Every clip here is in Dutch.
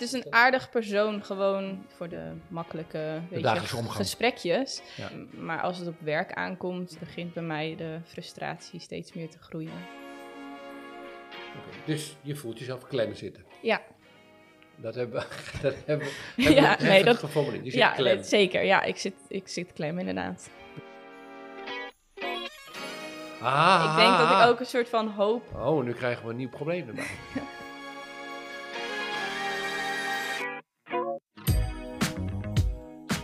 het is een aardig persoon, gewoon voor de makkelijke weet je, dagelijkse omgang. gesprekjes. Ja. Maar als het op werk aankomt, begint bij mij de frustratie steeds meer te groeien. Dus je voelt jezelf klem zitten. Ja, Dat hebben we, dat hebben Ja, we nee, dat- geformuleerd. Je zit ja klem. zeker. Ja, ik zit, ik zit klem inderdaad. Ah, Ik denk dat ik ook een soort van hoop Oh, nu krijgen we een nieuw probleem erbij.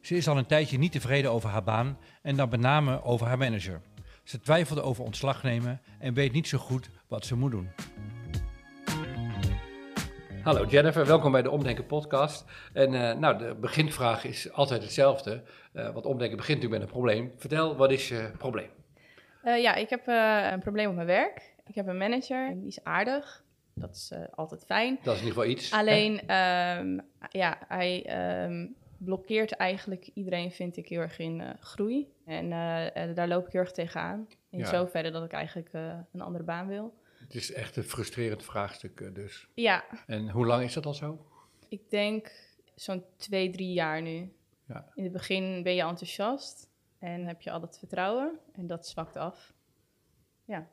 Ze is al een tijdje niet tevreden over haar baan en dan met name over haar manager. Ze twijfelde over ontslag nemen en weet niet zo goed wat ze moet doen. Hallo Jennifer, welkom bij de Omdenken podcast. En eh, nou, de beginvraag is altijd hetzelfde, eh, want Omdenken begint natuurlijk met een probleem. Vertel, wat is je probleem? Eh, ja, ik heb eh, een probleem op mijn werk. Ik heb een manager, die is aardig. Dat is eh, altijd fijn. Dat is in ieder geval iets. Alleen, ehm, ja, hij ehm, blokkeert eigenlijk iedereen, vind ik, heel erg in eh, groei. En eh, eh, daar loop ik heel erg tegenaan. In Ja. zoverre dat ik eigenlijk een andere baan wil. Het is echt een frustrerend vraagstuk dus. Ja, En hoe lang is dat al zo? ik denk zo'n twee, drie jaar nu. Ja. In het begin ben je enthousiast en heb je al het vertrouwen. En dat zwakt af. Ja.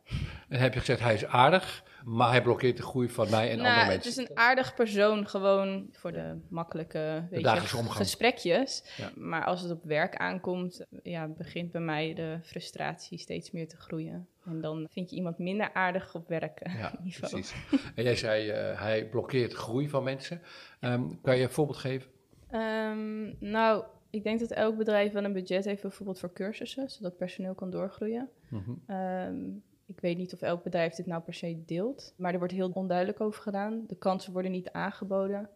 En heb je gezegd, hij is aardig, maar hij blokkeert de groei van mij en nou, andere het mensen. is een aardig persoon, gewoon voor de makkelijke weet je, dagelijkse omgang. gesprekjes. Ja. Maar als het op werk aankomt, ja, begint bij mij de frustratie steeds meer te groeien. En dan vind je iemand minder aardig op werkniveau. Ja, precies. En jij zei, eh, hij blokkeert groei van mensen. Ehm, kan je een voorbeeld geven? Ehm, nou, ik denk dat elk bedrijf wel een budget heeft bijvoorbeeld voor cursussen, zodat personeel kan doorgroeien. Mhm. Ehm, ik weet niet of elk bedrijf dit nou per se deelt, maar er wordt heel onduidelijk over gedaan. De kansen worden niet aangeboden.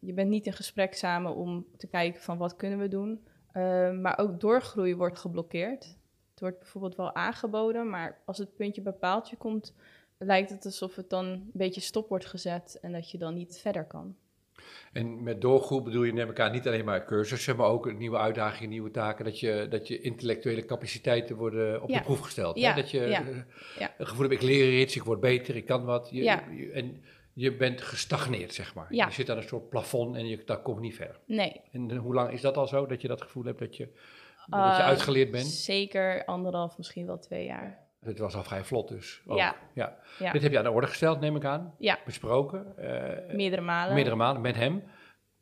Je bent niet in gesprek samen om te kijken van wat kunnen we doen. Ehm, maar ook doorgroei wordt geblokkeerd. Het wordt bijvoorbeeld wel aangeboden, maar als het puntje bij paaltje komt, lijkt het alsof het dan een beetje stop wordt gezet en dat je dan niet verder kan. En met doorgroep bedoel je neem elkaar niet alleen maar cursussen, maar ook nieuwe uitdagingen, nieuwe taken. Dat je, dat je intellectuele capaciteiten worden op Ja. de proef gesteld. Ja, Hè? Dat je ja, eh, ja. een gevoel hebt, ik leer iets, ik word beter, ik kan wat. Je, en je bent gestagneerd, zeg maar. Ja. Je zit aan een soort plafond en je, dat komt niet verder. Nee, En eh, hoe lang is dat al zo, dat je dat gevoel hebt dat je, dat Eh, je uitgeleerd bent? zeker anderhalf, misschien wel twee jaar. Het was al vrij vlot dus. ook. Ja. ja. Ja. Dit heb je aan de orde gesteld, neem ik aan. Ja. Besproken. eh, Meerdere malen. meerdere maanden met hem.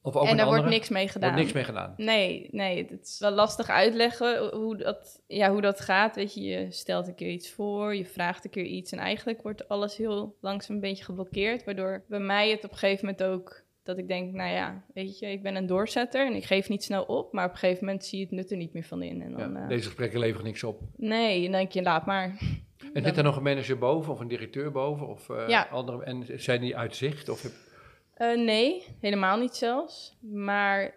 Of ook en daar wordt niks mee gedaan. Wordt niks mee gedaan. Nee, nee, het is wel lastig uitleggen hoe dat, ja, hoe dat gaat. Weet je, je stelt een keer iets voor, je vraagt een keer iets en eigenlijk wordt alles heel langzaam een beetje geblokkeerd. Waardoor bij mij het op een gegeven moment ook dat ik denk, nou ja, weet je, ik ben een doorzetter en ik geef niet snel op, maar op een gegeven moment zie je het nut er niet meer van in. En Ja, dan, eh, Deze gesprekken leveren niks op. Nee, dan denk je, laat maar. En zit er nog een manager boven of een directeur boven? Of, eh, Ja. andere, en zijn die uit zicht? Of heb- Eh, nee, helemaal niet zelfs. Maar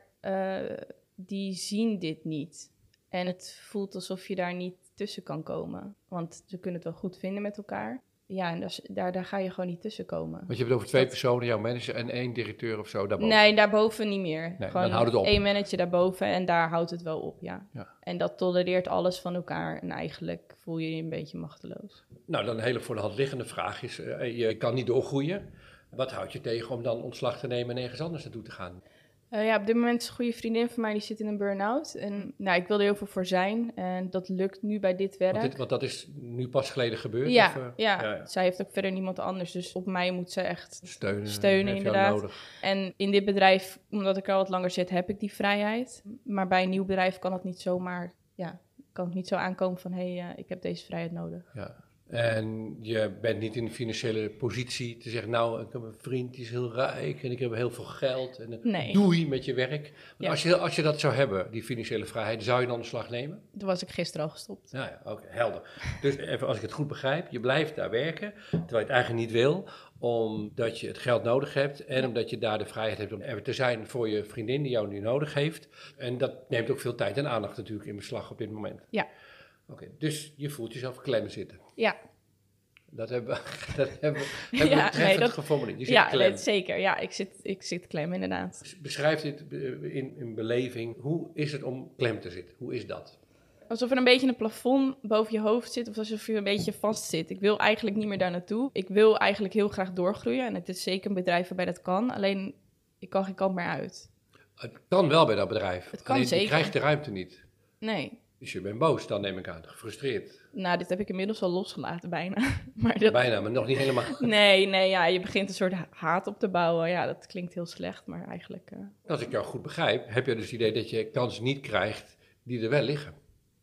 die zien dit niet. En het voelt alsof je daar niet tussen kan komen. Want ze kunnen het wel goed vinden met elkaar. Ja, en daar, daar, daar ga je gewoon niet tussen komen. want je hebt het over twee Dat- personen, jouw manager en één directeur of zo daarboven. Nee, daarboven niet meer. dan gewoon houdt het op. één manager daarboven en daar houdt het wel op, ja. Ja. En dat tolereert alles van elkaar. En eigenlijk voel je je een beetje machteloos. Nou, dan een hele voor de hand liggende vraag is, eh, je kan niet doorgroeien. Wat houdt je tegen om dan ontslag te nemen en ergens anders naartoe te gaan? Eh, ja, op dit moment is een goede vriendin van mij, die zit in een burn-out. En nou, ik wil er heel veel voor zijn. En dat lukt nu bij dit werk. Want, dit, want dat is nu pas geleden gebeurd? Ja, of, eh, ja, ja, ja. zij heeft ook verder niemand anders. Dus op mij moet ze echt Steunen, Steunen, inderdaad. nodig. En in dit bedrijf, omdat ik al wat langer zit, heb ik die vrijheid. Maar bij een nieuw bedrijf kan het niet zomaar, ja, kan het niet zo aankomen van hé, hey, eh, ik heb deze vrijheid nodig. Ja. En je bent niet in de financiële positie te zeggen, nou, ik heb een vriend die is heel rijk en ik heb heel veel geld. En Nee. doei met je werk. Want Ja. als, je, als je dat zou hebben, die financiële vrijheid, zou je dan de slag nemen? Toen was ik gisteren al gestopt. Nou ja, oké, helder. Dus even als ik het goed begrijp, je blijft daar werken, terwijl je het eigenlijk niet wil, omdat je het geld nodig hebt en Ja. omdat je daar de vrijheid hebt om er te zijn voor je vriendin die jou nu nodig heeft. En dat neemt ook veel tijd en aandacht natuurlijk in beslag op dit moment. Ja. Oké, dus je voelt jezelf klem zitten. Ja, Dat hebben we, dat hebben we, hebben we Ja, treffend nee, dat- geformuleerd. Zit ja klem. zeker. Ja, ik zit, ik zit klem inderdaad. Beschrijf dit eh, in, in beleving. Hoe is het om klem te zitten? Hoe is dat? Alsof er een beetje een plafond boven je hoofd zit of alsof je een beetje vast zit. Ik wil eigenlijk niet meer daar naartoe. Ik wil eigenlijk heel graag doorgroeien en het is zeker een bedrijf waarbij dat kan. Alleen, ik kan geen kant meer uit. Het kan wel bij dat bedrijf. Het kan Alleen je zeker. krijgt de ruimte niet. Nee. Dus je bent boos, dan neem ik aan. Gefrustreerd. Nou, dit heb ik inmiddels al losgelaten bijna. Maar dat, Bijna, maar nog niet helemaal. Nee, nee, ja, je begint een soort ha- haat op te bouwen. Ja, dat klinkt heel slecht, maar eigenlijk... eh, Als ik jou goed begrijp, heb je dus het idee dat je kansen niet krijgt die er wel liggen.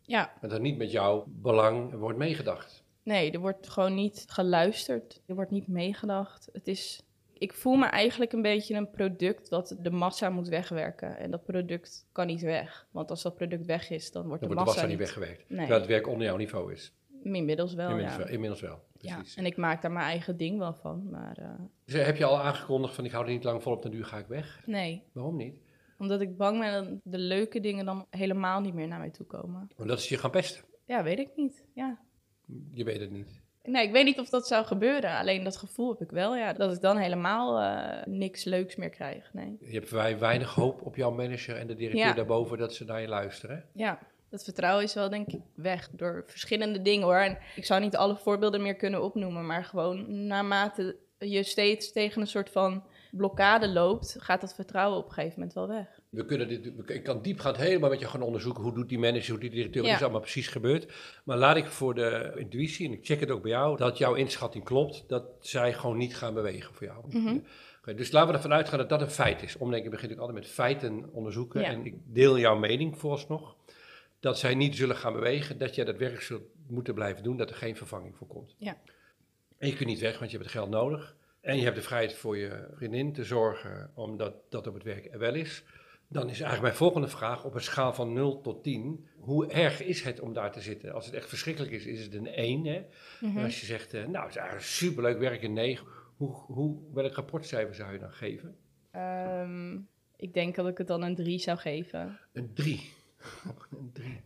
ja, En dat niet met jouw belang wordt meegedacht. nee, er wordt gewoon niet geluisterd. Er wordt niet meegedacht. Het is... Ik voel me eigenlijk een beetje een product dat de massa moet wegwerken. En dat product kan niet weg. Want als dat product weg is, dan wordt Dan de wordt de massa massa niet weggewerkt. Nee. Terwijl het werk onder jouw niveau is. Inmiddels wel, Inmiddels, ja. wel, inmiddels wel. ja. Precies. En ik maak daar mijn eigen ding wel van, maar eh, Dus heb je al aangekondigd van ik hou er niet lang vol op, dan duur ga ik weg? nee. Waarom niet? Omdat ik bang ben dat de leuke dingen dan helemaal niet meer naar mij toe komen. Omdat ze je gaan pesten. Ja, weet ik niet. Ja. Je weet het niet. Nee, ik weet niet of dat zou gebeuren. Alleen dat gevoel heb ik wel, ja. Dat ik dan helemaal eh, niks leuks meer krijg. Nee. Je hebt weinig hoop op jouw manager en de directeur Ja. daarboven dat ze naar je luisteren. Ja, dat vertrouwen is wel denk ik weg door verschillende dingen hoor. En ik zou niet alle voorbeelden meer kunnen opnoemen, maar gewoon naarmate je steeds tegen een soort van blokkade loopt, gaat dat vertrouwen op een gegeven moment wel weg. We kunnen dit, ik kan diepgaand helemaal met je gaan onderzoeken. Hoe doet die manager, hoe die directeur, wat is allemaal precies gebeurd. Maar laat ik voor de intuïtie, en ik check het ook bij jou, dat jouw inschatting klopt. Dat zij gewoon niet gaan bewegen voor jou. Mhm. Dus laten we ervan uitgaan dat dat een feit is. Omdenken begint ook altijd met feiten onderzoeken. Ja. En ik deel jouw mening vooralsnog. Dat zij niet zullen gaan bewegen, dat jij dat werk zult moeten blijven doen, dat er geen vervanging voor komt. Ja. En je kunt niet weg, want je hebt het geld nodig. En je hebt de vrijheid voor je vriendin te zorgen, omdat dat op het werk er wel is. Dan is eigenlijk mijn volgende vraag op een schaal van 0 tot 10. Hoe erg is het om daar te zitten? Als het echt verschrikkelijk is, is het een 1. Hè? En als je zegt, eh, nou, het is eigenlijk superleuk werk, een 9. Hoe, hoe, welk rapportcijfer zou je dan geven? Ehm, ik denk dat ik het dan een 3 zou geven. Een 3. een 3.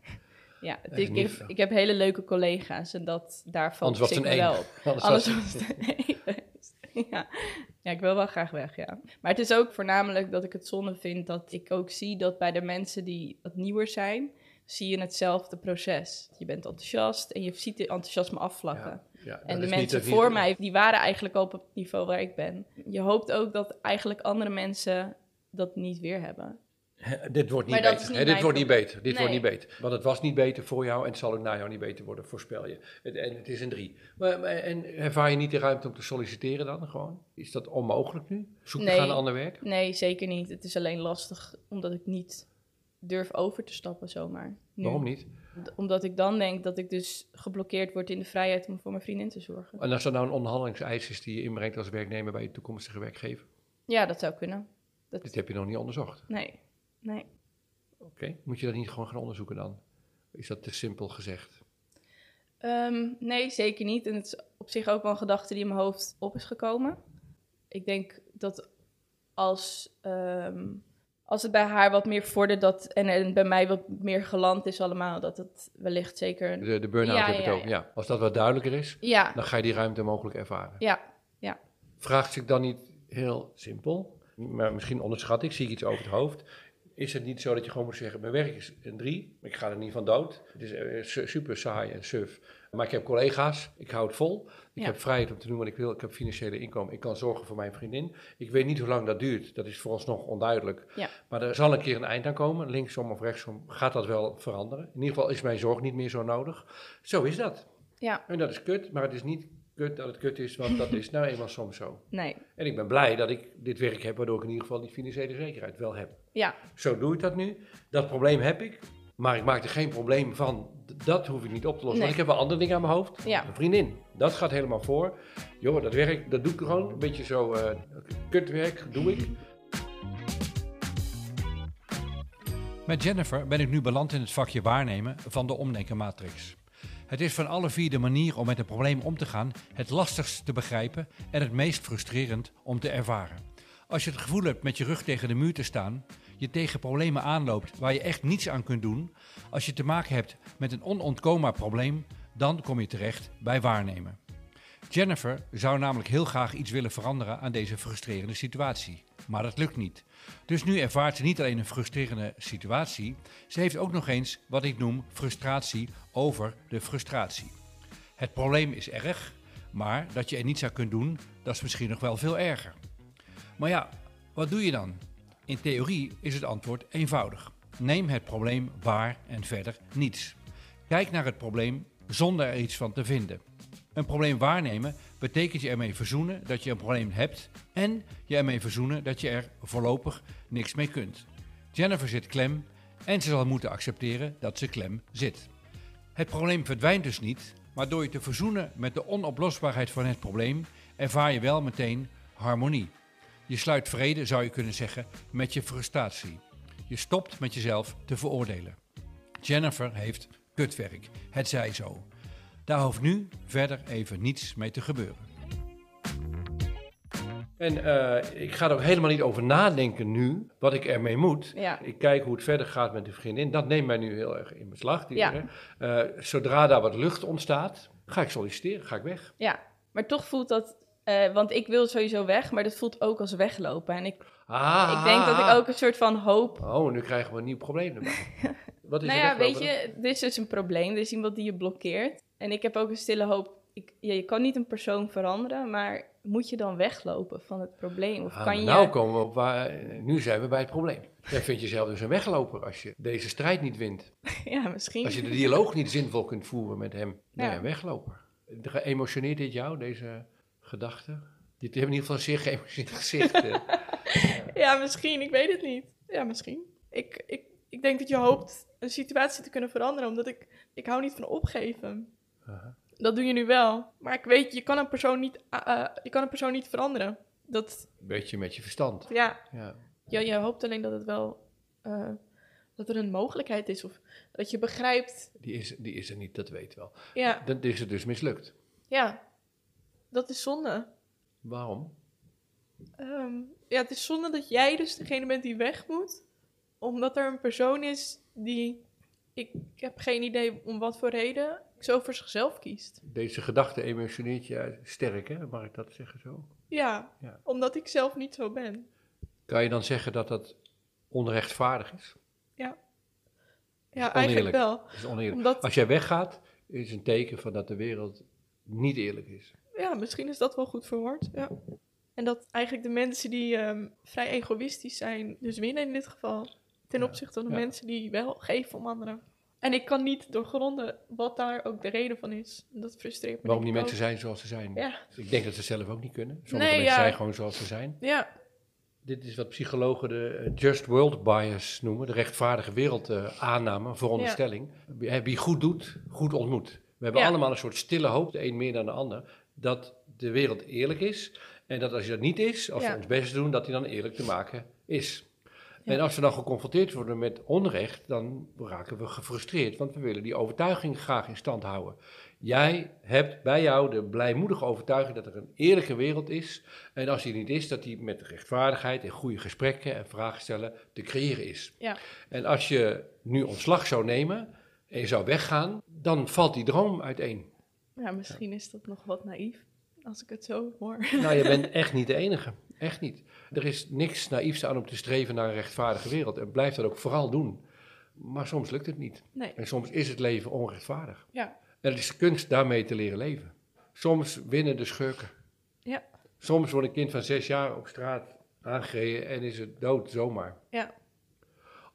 Ja, het- ik, heb, veel. ik heb hele leuke collega's en dat, daar Anders focus was het een wel 1. op. Anders Anders was het een één geweest. ja. Ja, ik wil wel graag weg, ja. Maar het is ook voornamelijk dat ik het zonde vind dat ik ook zie dat bij de mensen die wat nieuwer zijn, zie je hetzelfde proces. Je bent enthousiast en je ziet het enthousiasme afvlakken. Ja, En de mensen voor niet- mij, die waren eigenlijk al op het niveau waar ik ben. Je hoopt ook dat eigenlijk andere mensen dat niet weer hebben. Dit wordt niet beter. niet dit wordt niet beter. Dit Nee. wordt niet beter. Want het was niet beter voor jou en het zal ook na jou niet beter worden, voorspel je. Het- En het is een drie. Maar, maar- en ervaar je niet de ruimte om te solliciteren dan gewoon? Is dat onmogelijk nu? Zoek Nee. gaan naar ander werk? Nee, zeker niet. Het is alleen lastig omdat ik niet durf over te stappen zomaar. Nu. Waarom niet? Omdat ik dan denk dat ik dus geblokkeerd word in de vrijheid om voor mijn vriendin te zorgen. En als er nou een onderhandelingseis is die je inbrengt als werknemer bij je toekomstige werkgever, Ja, dat zou kunnen. dit Dat, heb je nog niet onderzocht. nee, nee. Oké, moet je dat niet gewoon gaan onderzoeken dan? Is dat te simpel gezegd? Ehm, nee, zeker niet. En het is op zich ook wel een gedachte die in mijn hoofd op is gekomen. Ik denk dat als, ehm, als het bij haar wat meer vordert dat, en, en bij mij wat meer geland is allemaal, dat het wellicht zeker... De, de burn-out Ja, heb je het ja, over. Ja. Als dat wat duidelijker is, Ja, dan ga je die ruimte mogelijk ervaren. ja, Vraagt zich dan niet heel simpel, maar misschien onderschat ik, zie ik iets over het hoofd. Is het niet zo dat je gewoon moet zeggen, mijn werk is een drie, ik ga er niet van dood. Het is eh, su- super saai en suf. Maar ik heb collega's, ik hou het vol. Ik Ja. heb vrijheid om te doen wat ik wil, ik heb financiële inkomen. Ik kan zorgen voor mijn vriendin. Ik weet niet hoe lang dat duurt, dat is vooralsnog onduidelijk. Ja. Maar er zal een keer een eind aan komen, linksom of rechtsom gaat dat wel veranderen. In ieder geval is mijn zorg niet meer zo nodig. Zo is dat. ja, En dat is kut, maar het is niet kut dat het kut is, want dat is nou eenmaal soms zo. nee, En ik ben blij dat ik dit werk heb, waardoor ik in ieder geval die financiële zekerheid wel heb. ja, Zo doe ik dat nu. Dat probleem heb ik. Maar ik maak er geen probleem van. Dat hoef ik niet op te lossen. Nee. Want ik heb wel andere dingen aan mijn hoofd. Ja. Een vriendin, dat gaat helemaal voor. Joh, dat werk, dat doe ik gewoon. Een beetje zo eh kutwerk doe ik. Met Jennifer ben ik nu beland in het vakje waarnemen van de omdenkenmatrix. Het is van alle vier de manier om met een probleem om te gaan het lastigst te begrijpen en het meest frustrerend om te ervaren. Als je het gevoel hebt met je rug tegen de muur te staan, je tegen problemen aanloopt waar je echt niets aan kunt doen, als je te maken hebt met een onontkoombaar probleem, dan kom je terecht bij waarnemen. Jennifer zou namelijk heel graag iets willen veranderen aan deze frustrerende situatie. Maar dat lukt niet. Dus nu ervaart ze niet alleen een frustrerende situatie, ze heeft ook nog eens wat ik noem frustratie over de frustratie. Het probleem is erg, maar dat je er niets aan kunt doen, dat is misschien nog wel veel erger. Maar ja, wat doe je dan? In theorie is het antwoord eenvoudig. Neem het probleem waar en verder niets. Kijk naar het probleem zonder er iets van te vinden. Een probleem waarnemen betekent je ermee verzoenen dat je een probleem hebt en je ermee verzoenen dat je er voorlopig niks mee kunt. Jennifer zit klem en ze zal moeten accepteren dat ze klem zit. Het probleem verdwijnt dus niet, maar door je te verzoenen met de onoplosbaarheid van het probleem ervaar je wel meteen harmonie. Je sluit vrede, zou je kunnen zeggen, met je frustratie. Je stopt met jezelf te veroordelen. Jennifer heeft kutwerk, het zij zo. Daar hoeft nu verder even niets mee te gebeuren. En eh, ik ga er ook helemaal niet over nadenken nu, wat ik ermee moet. Ja. Ik kijk hoe het verder gaat met de vriendin. Dat neemt mij nu heel erg in beslag. Die Ja. Eh, zodra daar wat lucht ontstaat, ga ik solliciteren, ga ik weg. Ja, maar toch voelt dat... eh, want ik wil sowieso weg, maar dat voelt ook als weglopen. En ik, Ah, ik denk dat ik ook een soort van hoop... Oh, nu krijgen we een nieuw probleem erbij. Wat is Nou er ja, weet je, dit is dus een probleem. Er is iemand die je blokkeert. En ik heb ook een stille hoop... Ik, ja, je kan niet een persoon veranderen, maar moet je dan weglopen van het probleem? Of Ah, kan je... Nou komen we op waar, nu zijn we bij het probleem. Jij vindt jezelf dus een wegloper als je deze strijd niet wint. Ja, misschien. Als je de dialoog niet zinvol kunt voeren met hem. Nee, Ja. een wegloper. Emotioneert dit jou, deze gedachte? Je hebt in ieder geval zeer geëmotioneerd gezicht. eh. Ja, misschien. Ik weet het niet. Ja, misschien. Ik, ik, ik denk dat je hoopt een situatie te kunnen veranderen, omdat ik, ik hou niet van opgeven. Aha. Dat doe je nu wel. Maar ik weet, je kan een persoon niet, eh, eh, je kan een persoon niet veranderen. Dat, Beetje met je verstand. ja, Ja. je, je hoopt alleen dat het wel, eh, dat er een mogelijkheid is. Of dat je begrijpt, Die, is, die is er niet, dat weet wel. ja, Dan is het dus mislukt. ja, dat is zonde. Waarom? Ehm, ja, het is zonde dat jij dus degene bent die weg moet. Omdat er een persoon is die, ik heb geen idee om wat voor reden, zo voor zichzelf kiest. Deze gedachte emotioneert je sterk, hè? Mag ik dat zeggen zo? Ja, Ja. omdat ik zelf niet zo ben. Kan je dan zeggen dat dat onrechtvaardig is? Ja, Is eigenlijk wel. Is oneerlijk. Omdat, Als jij weggaat, is een teken van dat de wereld niet eerlijk is. ja, misschien is dat wel goed verwoord. Ja. En dat eigenlijk de mensen die ehm, vrij egoïstisch zijn, dus winnen in dit geval. Ten Ja, opzichte van de ja. mensen die wel geven om anderen. En ik kan niet doorgronden wat daar ook de reden van is. Dat frustreert me. Waarom die mensen zijn zoals ze zijn. Ja, Ik denk dat ze zelf ook niet kunnen. Sommige Nee, mensen ja. zijn gewoon zoals ze zijn. ja, Dit is wat psychologen de eh, just world bias noemen. De rechtvaardige wereld eh, aanname, veronderstelling. Wie, hè, wie goed doet, goed ontmoet. We hebben Ja. allemaal een soort stille hoop, de een meer dan de ander, dat de wereld eerlijk is. En dat als je dat niet is, als Ja. we ons best doen, dat die dan eerlijk te maken is. Ja. En als we dan geconfronteerd worden met onrecht, dan raken we gefrustreerd, want we willen die overtuiging graag in stand houden. Jij hebt bij jou de blijmoedige overtuiging dat er een eerlijke wereld is. En als die niet is, dat die met rechtvaardigheid en goede gesprekken en vragen stellen te creëren is. Ja. En als je nu ontslag zou nemen en je zou weggaan, dan valt die droom uiteen. ja, misschien is dat nog wat naïef. Als ik het zo hoor. Nou, je bent echt niet de enige. Echt niet. Er is niks naïefs aan om te streven naar een rechtvaardige wereld. En blijf dat ook vooral doen. Maar soms lukt het niet. Nee. En soms is het leven onrechtvaardig. Ja. En het is de kunst daarmee te leren leven. Soms winnen de schurken. Ja. Soms wordt een kind van zes jaar op straat aangereden en is het dood zomaar. Ja.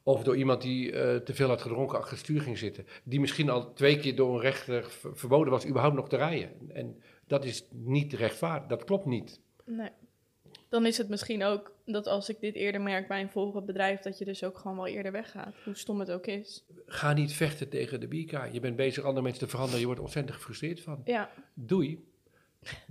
Of door iemand die eh, te veel had gedronken achter het stuur ging zitten. Die misschien al twee keer door een rechter verboden was überhaupt nog te rijden. En dat is niet rechtvaardig. Dat klopt niet. Nee. Dan is het misschien ook dat als ik dit eerder merk bij een volgend bedrijf, dat je dus ook gewoon wel eerder weggaat. Hoe stom het ook is. Ga niet vechten tegen de bika. Je bent bezig andere mensen te veranderen. Je wordt ontzettend gefrustreerd van. Ja, Doei.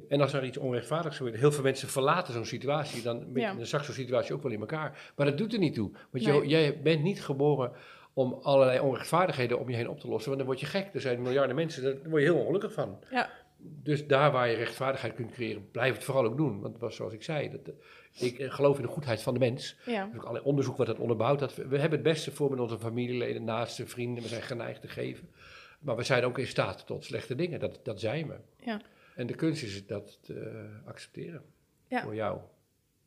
En als er iets onrechtvaardigs gebeurt, heel veel mensen verlaten zo'n situatie, dan, Ja. dan zakt zo'n situatie ook wel in elkaar. Maar dat doet er niet toe. Want je- Nee. jij bent niet geboren om allerlei onrechtvaardigheden om je heen op te lossen, want dan word je gek. Er zijn miljarden mensen, daar word je heel ongelukkig van. Ja. Dus daar waar je rechtvaardigheid kunt creëren, blijf het vooral ook doen. Want was zoals ik zei, dat, eh, ik eh, geloof in de goedheid van de mens. ja, Er is ook allerlei onderzoek wat dat onderbouwt. Dat we, we hebben het beste voor met onze familieleden, naasten, vrienden. We zijn geneigd te geven. Maar we zijn ook in staat tot slechte dingen. Dat, dat zijn we. Ja. En de kunst is dat te accepteren. Ja. Voor jou.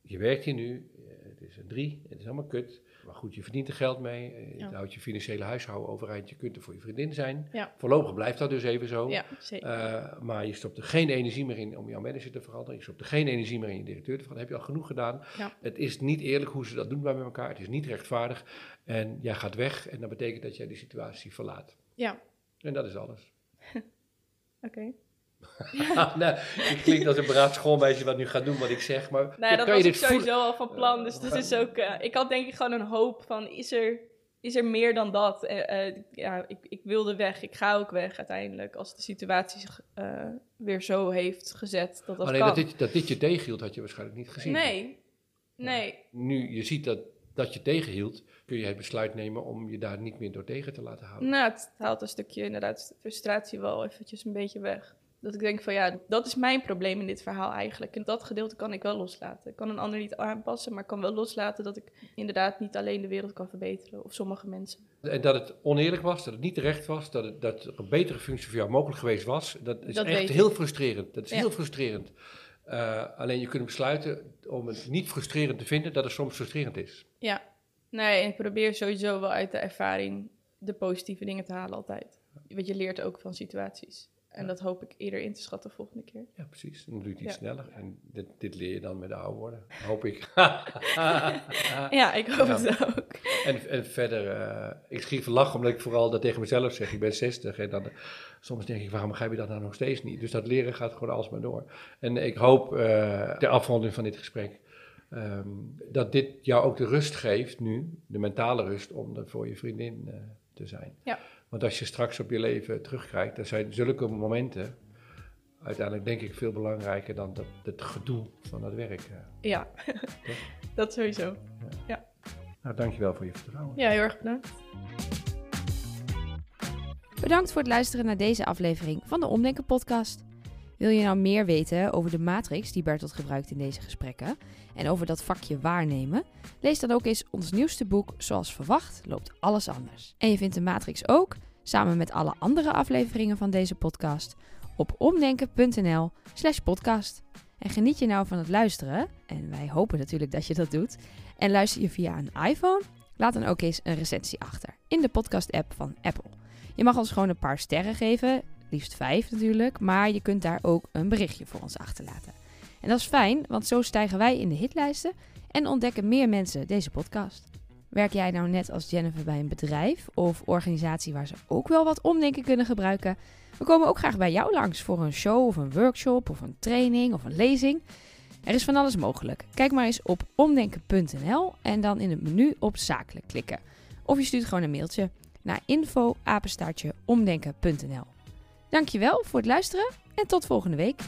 Je werkt hier nu. eh, Het is een drie. Het is allemaal kut. Maar goed, je verdient er geld mee. eh, Ja. Het houdt je financiële huishouden overeind. Je kunt er voor je vriendin zijn. Ja. Voorlopig blijft dat dus even zo. ja, zeker. Eh, maar je stopt er geen energie meer in om jouw manager te veranderen. Je stopt er geen energie meer in je directeur te veranderen. Heb je al genoeg gedaan. Het is niet eerlijk hoe ze dat doen bij elkaar. Het is niet rechtvaardig. En jij gaat weg en dat betekent dat jij die situatie verlaat. Ja. En dat is alles. Oké. nou, ik klinkt als een beraad schoolmeisje wat nu gaat doen wat ik zeg. Maar Nou ja, dat kan was je ik voelen? sowieso al van plan. Dus dat is ook... eh, ik had denk ik gewoon een hoop van... Is er, is er meer dan dat? Eh, eh, ja, ik, ik wilde weg. Ik ga ook weg uiteindelijk. Als de situatie zich weer zo heeft gezet dat dat Alleen kan. dat dit, dat dit je tegenhield had je waarschijnlijk niet gezien. nee. Nee. Nu je ziet dat dat je tegenhield, kun je het besluit nemen om je daar niet meer door tegen te laten houden. Nou, het haalt een stukje inderdaad frustratie wel eventjes een beetje weg. Dat ik denk van ja, dat is mijn probleem in dit verhaal eigenlijk. En dat gedeelte kan ik wel loslaten. Ik kan een ander niet aanpassen, maar ik kan wel loslaten dat ik inderdaad niet alleen de wereld kan verbeteren. Of sommige mensen. En dat het oneerlijk was, dat het niet terecht was, dat, het, dat er een betere functie voor jou mogelijk geweest was, dat is Dat echt heel frustrerend. Dat is Ja. heel frustrerend. Eh, alleen je kunt besluiten om het niet frustrerend te vinden, dat het soms frustrerend is. Ja, nee, en probeer sowieso wel uit de ervaring de positieve dingen te halen altijd. Want je leert ook van situaties. En Ja. dat hoop ik eerder in te schatten de volgende keer. Ja, precies. Dan doe je het iets Ja. sneller. En dit, dit leer je dan met de oude worden, hoop ik. Ja, ik hoop Ja. het ook. En, en verder, eh, ik schiet van lachen omdat ik vooral dat tegen mezelf zeg. Ik ben 60 en dan, eh, soms denk ik, waarom begrijp je dat nou nog steeds niet? Dus dat leren gaat gewoon alsmaar door. En ik hoop, eh ter afronding van dit gesprek, ehm, dat dit jou ook de rust geeft nu, de mentale rust, om er voor je vriendin te zijn. Ja. Want als je straks op je leven terugkijkt, dan zijn zulke momenten uiteindelijk denk ik veel belangrijker dan dat, het gedoe van dat werk. eh. Ja, dat sowieso. Nou, dankjewel voor je vertrouwen. Ja, heel erg bedankt. Bedankt voor het luisteren naar deze aflevering van de Omdenken podcast. Wil je nou meer weten over de matrix die Bertolt gebruikt in deze gesprekken en over dat vakje waarnemen? Lees dan ook eens ons nieuwste boek Zoals verwacht loopt alles anders. En je vindt de matrix ook, samen met alle andere afleveringen van deze podcast, op omdenken.nl slash podcast. En geniet je nou van het luisteren, en wij hopen natuurlijk dat je dat doet, en luister je via een iPhone? Laat dan ook eens een recensie achter in de podcast-app van Apple. Je mag ons gewoon een paar sterren geven, liefst vijf natuurlijk, maar je kunt daar ook een berichtje voor ons achterlaten. En dat is fijn, want zo stijgen wij in de hitlijsten en ontdekken meer mensen deze podcast. Werk jij nou net als Jennifer bij een bedrijf of organisatie waar ze ook wel wat omdenken kunnen gebruiken? We komen ook graag bij jou langs voor een show of een workshop of een training of een lezing. Er is van alles mogelijk. Kijk maar eens op omdenken.nl en dan in het menu op zakelijk klikken. Of je stuurt gewoon een mailtje naar info omdenken.nl. Dankjewel voor het luisteren en tot volgende week.